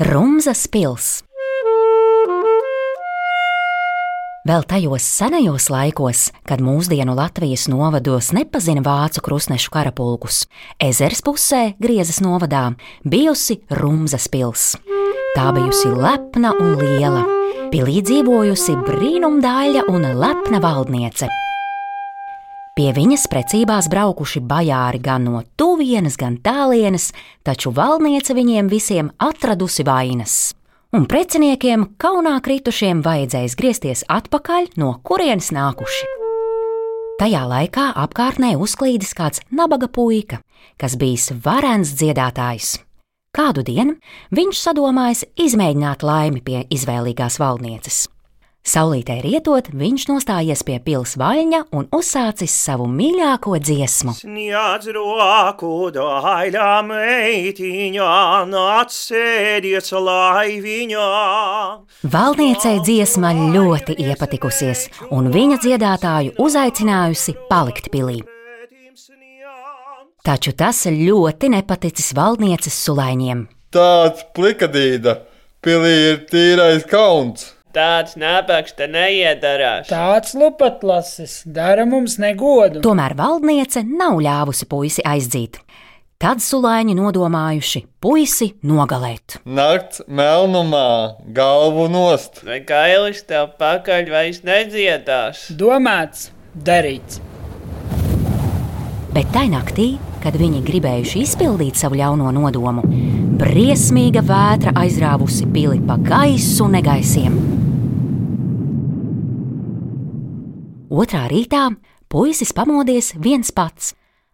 Rumzas pils. Vēl tajos senajos laikos, kad mūsdienu Latvijas novados nepazina vācu krustnešu karapulkus, ezers pusē, Griezes novadā, bijusi Rumzas pils. Tā bijusi lepna un liela. Pilī dzīvojusi brīnumdāļa un lepna valdniece. Pie viņas precībās braukuši bajāri gan no tuvienes, gan tālienes, taču valdniece viņiem visiem atradusi vainas. Un preciniekiem kaunā kritušiem vajadzēs griezties atpakaļ, no kurienes nākuši. Tajā laikā apkārtnē uzklīdis kāds nabaga puika, kas bijis varens dziedātājs. Kādu dienu viņš sadomājis izmēģināt laimi pie izvēlīgās valdnieces. Saulītē rietot, viņš nostājies pie pils vaļņa un uzsācis savu mīļāko dziesmu. Sniedz roku daļā meitiņā, nāc sēdies laiviņā. Valdniecei dziesma ļoti iepatikusies, un viņa dziedātāju uzaicinājusi palikt pilī. Taču tas ļoti nepaticis valdnieces sulaiņiem. Tāds plikadīda, pilī ir tīrais kauns. Tāds nabaks te neiedarās. Tāds lupatlasis dara mums negodu. Tomēr valdniece nav ļāvusi puisi aizdzīt. Tad sulaiņi nodomājuši puisi nogalēt. Nakts melnumā, galvu nost. Vai kailis tev pakaļ vairs nedziedās? Domāts, darīts. Bet tai naktī, kad viņi gribējuši izpildīt savu ļauno nodomu, briesmīga vētra aizrāvusi pili pa gaisu negaisiem. Otrā rītā puisis pamodies viens pats.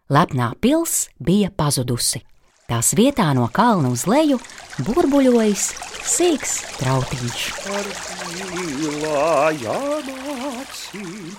Lepnā pils bija pazudusi. Tās vietā no kalna uz leju burbuļojis sīks trautiņš. Acīm.